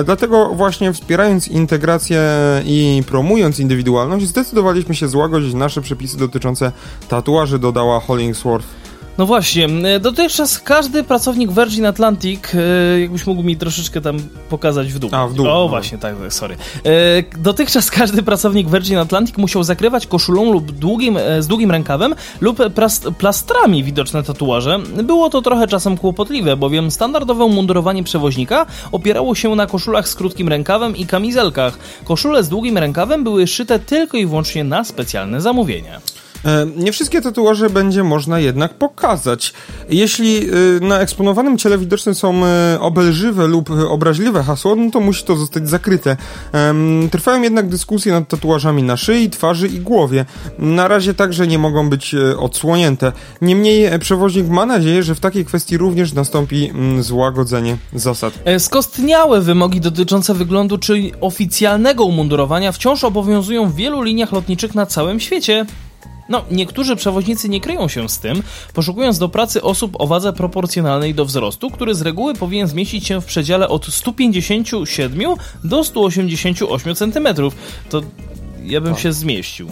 S3: Dlatego właśnie wspierając integrację i promując indywidualność, zdecydowaliśmy się złagodzić nasze przepisy dotyczące tatuaży, dodała Hollingsworth.
S2: No właśnie, e, dotychczas każdy pracownik Virgin Atlantic, e, jakbyś mógł mi troszeczkę tam pokazać w dół.
S3: A, w dół.
S2: O, no. właśnie, tak, sorry. E, dotychczas każdy pracownik Virgin Atlantic musiał zakrywać koszulą lub długim, z długim rękawem lub plastrami widoczne tatuaże. Było to trochę czasem kłopotliwe, bowiem standardowe umundurowanie przewoźnika opierało się na koszulach z krótkim rękawem i kamizelkach. Koszule z długim rękawem były szyte tylko i wyłącznie na specjalne zamówienie.
S3: E, nie wszystkie tatuaże będzie można jednak pokazać. Jeśli e, na eksponowanym ciele widoczne są e, obelżywe lub obraźliwe hasła, no to musi to zostać zakryte. Trwają jednak dyskusje nad tatuażami na szyi, twarzy i głowie. Na razie także nie mogą być odsłonięte. Niemniej przewoźnik ma nadzieję, że w takiej kwestii również nastąpi złagodzenie zasad.
S2: Skostniałe wymogi dotyczące wyglądu czy oficjalnego umundurowania wciąż obowiązują w wielu liniach lotniczych na całym świecie. No, niektórzy przewoźnicy nie kryją się z tym, poszukując do pracy osób o wadze proporcjonalnej do wzrostu, który z reguły powinien zmieścić się w przedziale od 157 do 188 cm. To ja bym się zmieścił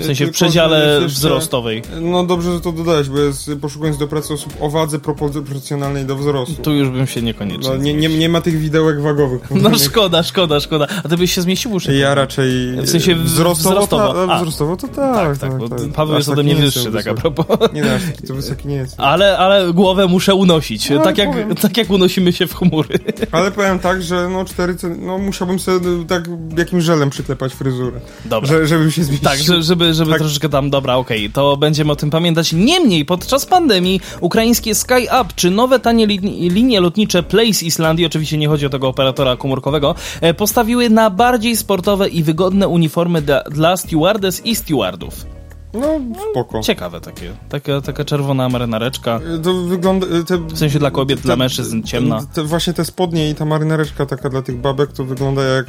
S2: w sensie w przedziale wzrostowej.
S3: No dobrze, że to dodałeś, bo jest, poszukując do pracy osób o wadze proporcjonalnej do wzrostu.
S2: Tu już bym się niekoniecznie
S3: no, nie, nie, nie ma tych widełek wagowych. [laughs]
S2: No szkoda, szkoda, szkoda. A ty byś się zmieścił już?
S3: Ja raczej...
S2: W sensie wzrostowo?
S3: Wzrostowo, ta, wzrostowo to tak.
S2: Tak, tak, tak, tak. Paweł jest ode mnie wyższy, tak a propos.
S3: Nie, no, aż taki to wysoki nie jest.
S2: Ale, ale głowę muszę unosić, no, tak, jak, tak jak unosimy się w chmury.
S3: Ale powiem tak, że no cztery, no musiałbym sobie tak jakimś żelem przyklepać fryzurę.
S2: Dobra.
S3: Że, żebym się zmieścił.
S2: Tak, żeby, żeby tak. troszeczkę tam, dobra, okej, okay, to będziemy o tym pamiętać. Niemniej, podczas pandemii ukraińskie SkyUp, czy nowe tanie li linie lotnicze Place Islandii, oczywiście nie chodzi o tego operatora komórkowego, e, postawiły na bardziej sportowe i wygodne uniformy dla, dla stewardess i stewardów.
S3: No, spoko.
S2: Ciekawe takie. Taka, taka czerwona marynareczka.
S3: To wygląda... Te,
S2: w sensie dla kobiet, te, dla mężczyzn ciemna.
S3: Te, właśnie te spodnie i ta marynareczka taka dla tych babek to wygląda jak,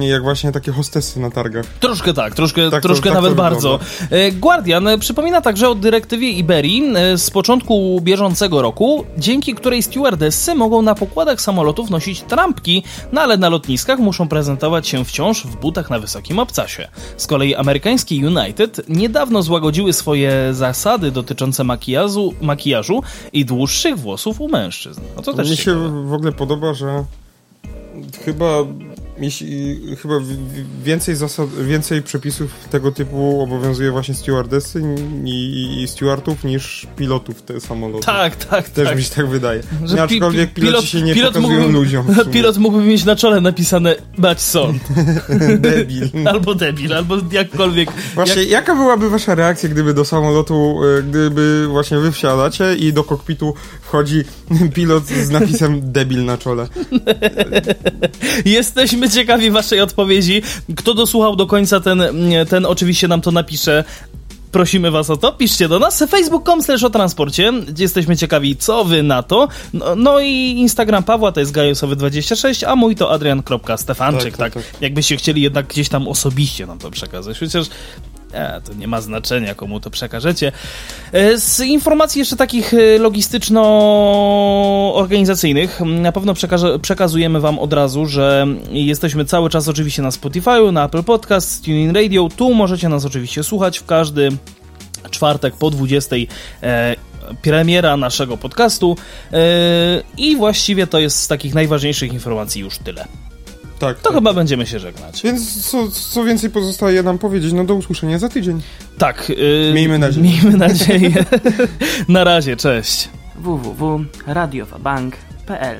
S3: jak właśnie takie hostessy na targach.
S2: Troszkę tak, troszkę, tak, troszkę to, tak nawet bardzo. E, Guardian e, przypomina także o dyrektywie Iberii e, z początku bieżącego roku, dzięki której stewardessy mogą na pokładach samolotów nosić trampki, no ale na lotniskach muszą prezentować się wciąż w butach na wysokim obcasie. Z kolei amerykański United niedawno złagodziły swoje zasady dotyczące makijażu, makijażu i dłuższych włosów u mężczyzn. No to też
S3: Mi się w ogóle podoba, że chyba jeśli, chyba więcej zasad, więcej przepisów tego typu obowiązuje właśnie stewardessy i, i stewardów niż pilotów te samoloty.
S2: Tak, tak,
S3: Też
S2: tak.
S3: mi się tak wydaje. Że no, aczkolwiek pi, pilot, się nie
S2: pilot
S3: pokazują
S2: mógłby,
S3: ludziom.
S2: Pilot mógłby mieć na czole napisane bać sąd. [laughs]
S3: debil. [laughs]
S2: albo debil, albo jakkolwiek.
S3: Właśnie, jak... jaka byłaby wasza reakcja, gdyby do samolotu, e, gdyby właśnie wy wsiadacie i do kokpitu wchodzi [laughs] pilot z napisem debil na czole?
S2: Jesteśmy ciekawi waszej odpowiedzi. Kto dosłuchał do końca, ten, ten oczywiście nam to napisze. Prosimy was o to, piszcie do nas. Facebook.com slash o transporcie, jesteśmy ciekawi co wy na to, no, no i Instagram Pawła to jest gajosowy26, a mój to adrian.stefanczyk, tak, tak, tak, tak, jakbyście chcieli jednak gdzieś tam osobiście nam to przekazać, chociaż E, to nie ma znaczenia, komu to przekażecie. E, z informacji jeszcze takich e, logistyczno-organizacyjnych, na pewno przekazujemy Wam od razu, że jesteśmy cały czas oczywiście na Spotify, na Apple Podcast, TuneIn Radio. Tu możecie nas oczywiście słuchać w każdy czwartek po 20 e, premiera naszego podcastu e, i właściwie to jest z takich najważniejszych informacji już tyle.
S3: Tak,
S2: to
S3: tak.
S2: chyba będziemy się żegnać.
S3: Więc co, co więcej pozostaje nam powiedzieć? No do usłyszenia za tydzień.
S2: Tak. Yy,
S3: miejmy nadzieję.
S2: Miejmy nadzieję. [laughs] Na razie, cześć.
S1: www.radiowabank.pl